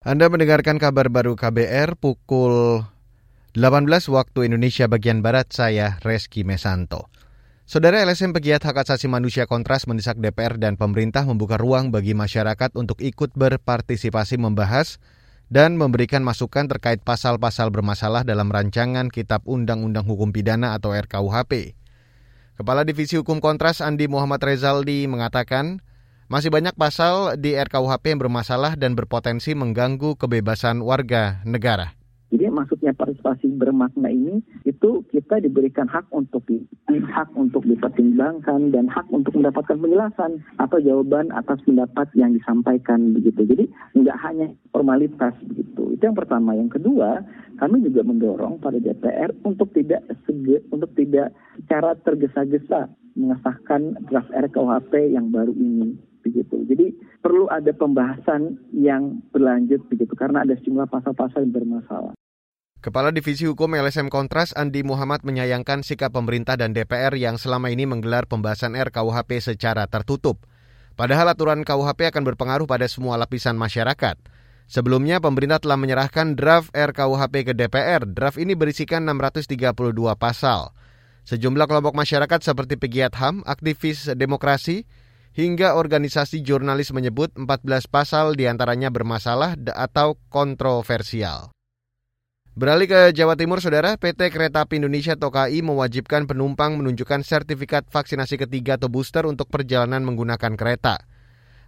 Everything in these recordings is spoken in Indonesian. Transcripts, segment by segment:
Anda mendengarkan kabar baru KBR pukul 18 waktu Indonesia bagian Barat, saya Reski Mesanto. Saudara LSM Pegiat Hak Asasi Manusia Kontras mendesak DPR dan pemerintah membuka ruang bagi masyarakat untuk ikut berpartisipasi membahas dan memberikan masukan terkait pasal-pasal bermasalah dalam rancangan Kitab Undang-Undang Hukum Pidana atau RKUHP. Kepala Divisi Hukum Kontras Andi Muhammad Rezaldi mengatakan, masih banyak pasal di RKUHP yang bermasalah dan berpotensi mengganggu kebebasan warga negara. Jadi maksudnya partisipasi bermakna ini itu kita diberikan hak untuk hak untuk dipertimbangkan dan hak untuk mendapatkan penjelasan atau jawaban atas pendapat yang disampaikan begitu. Jadi nggak hanya formalitas begitu. Itu yang pertama. Yang kedua, kami juga mendorong pada DPR untuk tidak sege, untuk tidak secara tergesa-gesa mengesahkan draft RKUHP yang baru ini begitu. Jadi perlu ada pembahasan yang berlanjut begitu karena ada sejumlah pasal-pasal yang bermasalah. Kepala Divisi Hukum LSM Kontras Andi Muhammad menyayangkan sikap pemerintah dan DPR yang selama ini menggelar pembahasan RKUHP secara tertutup. Padahal aturan KUHP akan berpengaruh pada semua lapisan masyarakat. Sebelumnya pemerintah telah menyerahkan draft RKUHP ke DPR. Draft ini berisikan 632 pasal. Sejumlah kelompok masyarakat seperti pegiat HAM, aktivis demokrasi, hingga organisasi jurnalis menyebut 14 pasal di antaranya bermasalah atau kontroversial. Beralih ke Jawa Timur, Saudara, PT Kereta Api Indonesia atau KAI mewajibkan penumpang menunjukkan sertifikat vaksinasi ketiga atau booster untuk perjalanan menggunakan kereta.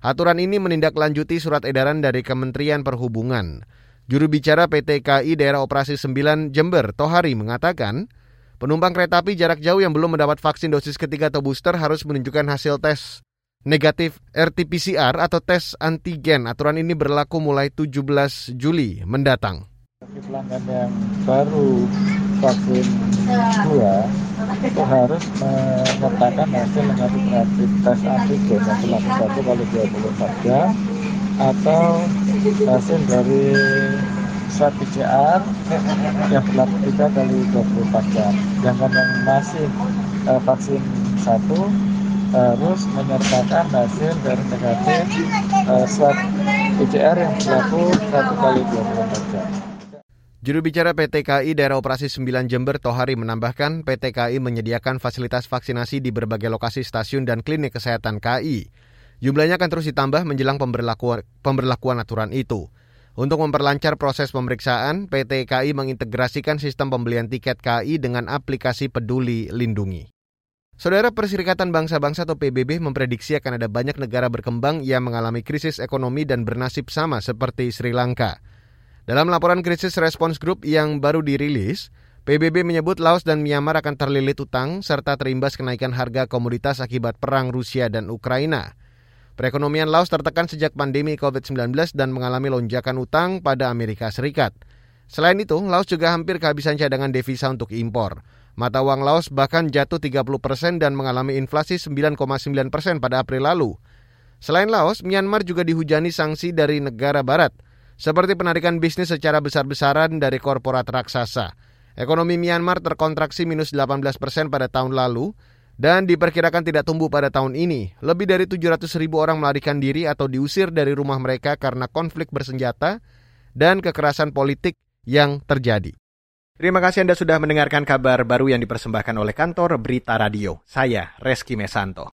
Aturan ini menindaklanjuti surat edaran dari Kementerian Perhubungan. Juru bicara PT KAI Daerah Operasi 9 Jember, Tohari, mengatakan, penumpang kereta api jarak jauh yang belum mendapat vaksin dosis ketiga atau booster harus menunjukkan hasil tes negatif RT-PCR atau tes antigen. Aturan ini berlaku mulai 17 Juli mendatang. Pelanggan yang baru vaksin dua itu harus menyertakan hasil negatif rapid tes antigen yang berlaku satu kali 24 jam atau hasil dari swab PCR yang berlaku tiga kali 24 jam. Sedangkan yang masih eh, vaksin satu harus menyertakan hasil dari negatif uh, swab PCR yang berlaku satu kali 24 jam. Juru bicara PT KAI Daerah Operasi 9 Jember Tohari menambahkan PT KAI menyediakan fasilitas vaksinasi di berbagai lokasi stasiun dan klinik kesehatan KAI. Jumlahnya akan terus ditambah menjelang pemberlakuan, pemberlakuan aturan itu. Untuk memperlancar proses pemeriksaan, PT KAI mengintegrasikan sistem pembelian tiket KAI dengan aplikasi Peduli Lindungi. Saudara Perserikatan Bangsa-Bangsa atau PBB memprediksi akan ada banyak negara berkembang yang mengalami krisis ekonomi dan bernasib sama seperti Sri Lanka. Dalam laporan krisis respons group yang baru dirilis, PBB menyebut Laos dan Myanmar akan terlilit utang serta terimbas kenaikan harga komoditas akibat perang Rusia dan Ukraina. Perekonomian Laos tertekan sejak pandemi COVID-19 dan mengalami lonjakan utang pada Amerika Serikat. Selain itu, Laos juga hampir kehabisan cadangan devisa untuk impor. Mata uang Laos bahkan jatuh 30 persen dan mengalami inflasi 9,9 persen pada April lalu. Selain Laos, Myanmar juga dihujani sanksi dari negara barat, seperti penarikan bisnis secara besar-besaran dari korporat raksasa. Ekonomi Myanmar terkontraksi minus 18 persen pada tahun lalu, dan diperkirakan tidak tumbuh pada tahun ini. Lebih dari 700 ribu orang melarikan diri atau diusir dari rumah mereka karena konflik bersenjata dan kekerasan politik yang terjadi. Terima kasih Anda sudah mendengarkan kabar baru yang dipersembahkan oleh kantor Berita Radio. Saya Reski Mesanto.